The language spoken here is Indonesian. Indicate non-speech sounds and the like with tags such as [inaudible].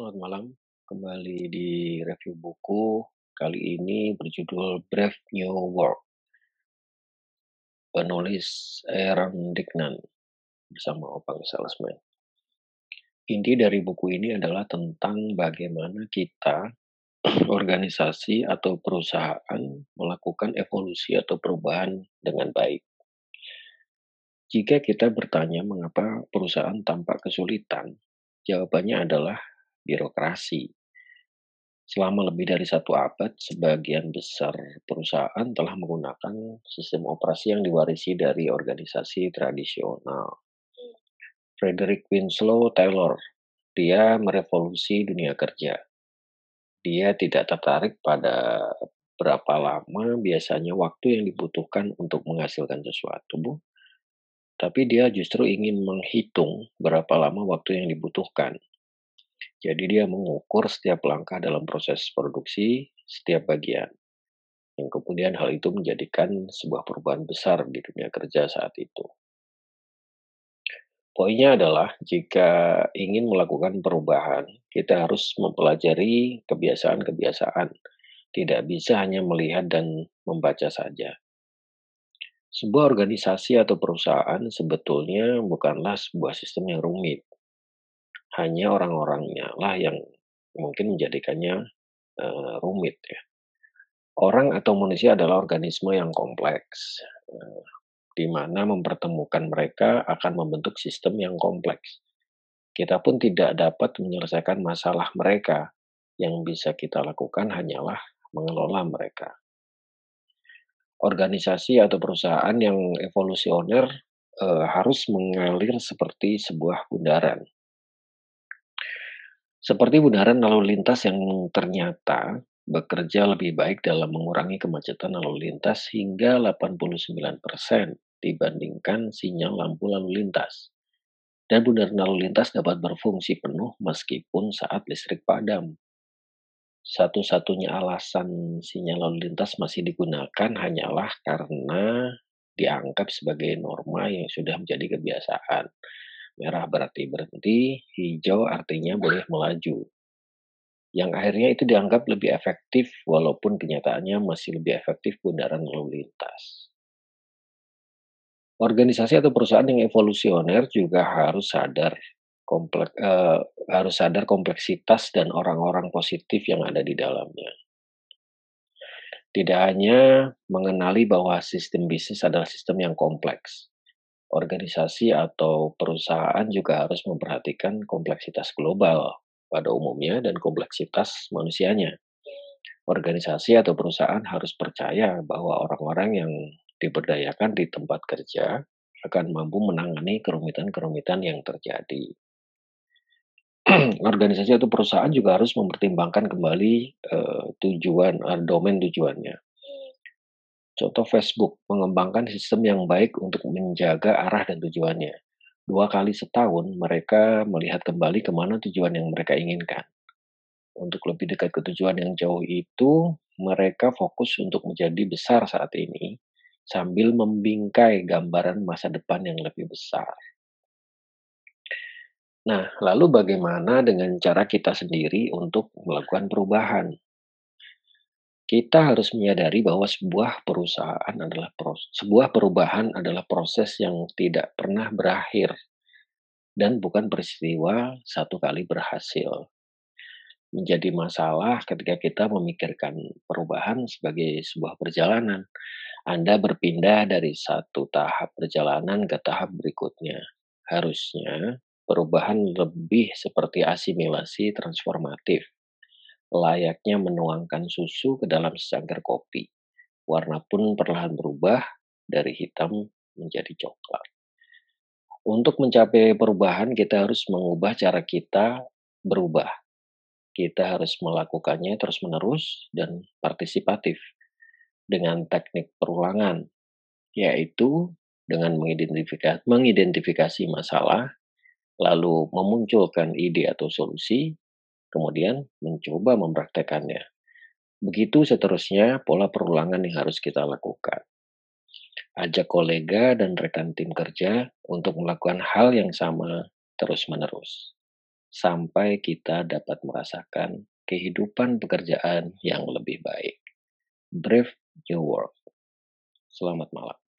Selamat malam, kembali di review buku. Kali ini berjudul Brave New World. Penulis Aaron Dignan bersama Opang Salesman. Inti dari buku ini adalah tentang bagaimana kita, [clears throat] organisasi atau perusahaan melakukan evolusi atau perubahan dengan baik. Jika kita bertanya mengapa perusahaan tampak kesulitan, jawabannya adalah birokrasi. Selama lebih dari satu abad, sebagian besar perusahaan telah menggunakan sistem operasi yang diwarisi dari organisasi tradisional. Frederick Winslow Taylor, dia merevolusi dunia kerja. Dia tidak tertarik pada berapa lama biasanya waktu yang dibutuhkan untuk menghasilkan sesuatu, Bu. Tapi dia justru ingin menghitung berapa lama waktu yang dibutuhkan jadi dia mengukur setiap langkah dalam proses produksi setiap bagian. Yang kemudian hal itu menjadikan sebuah perubahan besar di dunia kerja saat itu. Poinnya adalah jika ingin melakukan perubahan, kita harus mempelajari kebiasaan-kebiasaan. Tidak bisa hanya melihat dan membaca saja. Sebuah organisasi atau perusahaan sebetulnya bukanlah sebuah sistem yang rumit hanya orang-orangnya lah yang mungkin menjadikannya uh, rumit ya. Orang atau manusia adalah organisme yang kompleks, uh, di mana mempertemukan mereka akan membentuk sistem yang kompleks. Kita pun tidak dapat menyelesaikan masalah mereka. Yang bisa kita lakukan hanyalah mengelola mereka. Organisasi atau perusahaan yang evolusioner uh, harus mengalir seperti sebuah bundaran seperti bundaran lalu lintas yang ternyata bekerja lebih baik dalam mengurangi kemacetan lalu lintas hingga 89% dibandingkan sinyal lampu lalu lintas. Dan bundaran lalu lintas dapat berfungsi penuh meskipun saat listrik padam. Satu-satunya alasan sinyal lalu lintas masih digunakan hanyalah karena dianggap sebagai norma yang sudah menjadi kebiasaan Merah berarti berhenti, hijau artinya boleh melaju. Yang akhirnya itu dianggap lebih efektif walaupun kenyataannya masih lebih efektif bundaran lalu lintas. Organisasi atau perusahaan yang evolusioner juga harus sadar komplek, uh, harus sadar kompleksitas dan orang-orang positif yang ada di dalamnya. Tidak hanya mengenali bahwa sistem bisnis adalah sistem yang kompleks, organisasi atau perusahaan juga harus memperhatikan kompleksitas global pada umumnya dan kompleksitas manusianya. Organisasi atau perusahaan harus percaya bahwa orang-orang yang diberdayakan di tempat kerja akan mampu menangani kerumitan-kerumitan yang terjadi. [clears throat] organisasi atau perusahaan juga harus mempertimbangkan kembali uh, tujuan, uh, domain tujuannya Contoh Facebook mengembangkan sistem yang baik untuk menjaga arah dan tujuannya. Dua kali setahun mereka melihat kembali ke mana tujuan yang mereka inginkan. Untuk lebih dekat ke tujuan yang jauh itu, mereka fokus untuk menjadi besar saat ini sambil membingkai gambaran masa depan yang lebih besar. Nah, lalu bagaimana dengan cara kita sendiri untuk melakukan perubahan? Kita harus menyadari bahwa sebuah perusahaan adalah pros sebuah perubahan adalah proses yang tidak pernah berakhir dan bukan peristiwa satu kali berhasil. Menjadi masalah ketika kita memikirkan perubahan sebagai sebuah perjalanan. Anda berpindah dari satu tahap perjalanan ke tahap berikutnya. Harusnya perubahan lebih seperti asimilasi transformatif layaknya menuangkan susu ke dalam secangkir kopi. Warna pun perlahan berubah dari hitam menjadi coklat. Untuk mencapai perubahan, kita harus mengubah cara kita berubah. Kita harus melakukannya terus-menerus dan partisipatif dengan teknik perulangan, yaitu dengan mengidentifikasi, masalah, lalu memunculkan ide atau solusi, kemudian mencoba mempraktekannya. Begitu seterusnya pola perulangan yang harus kita lakukan. Ajak kolega dan rekan tim kerja untuk melakukan hal yang sama terus-menerus. sampai kita dapat merasakan kehidupan pekerjaan yang lebih baik. Brave New World. Selamat malam.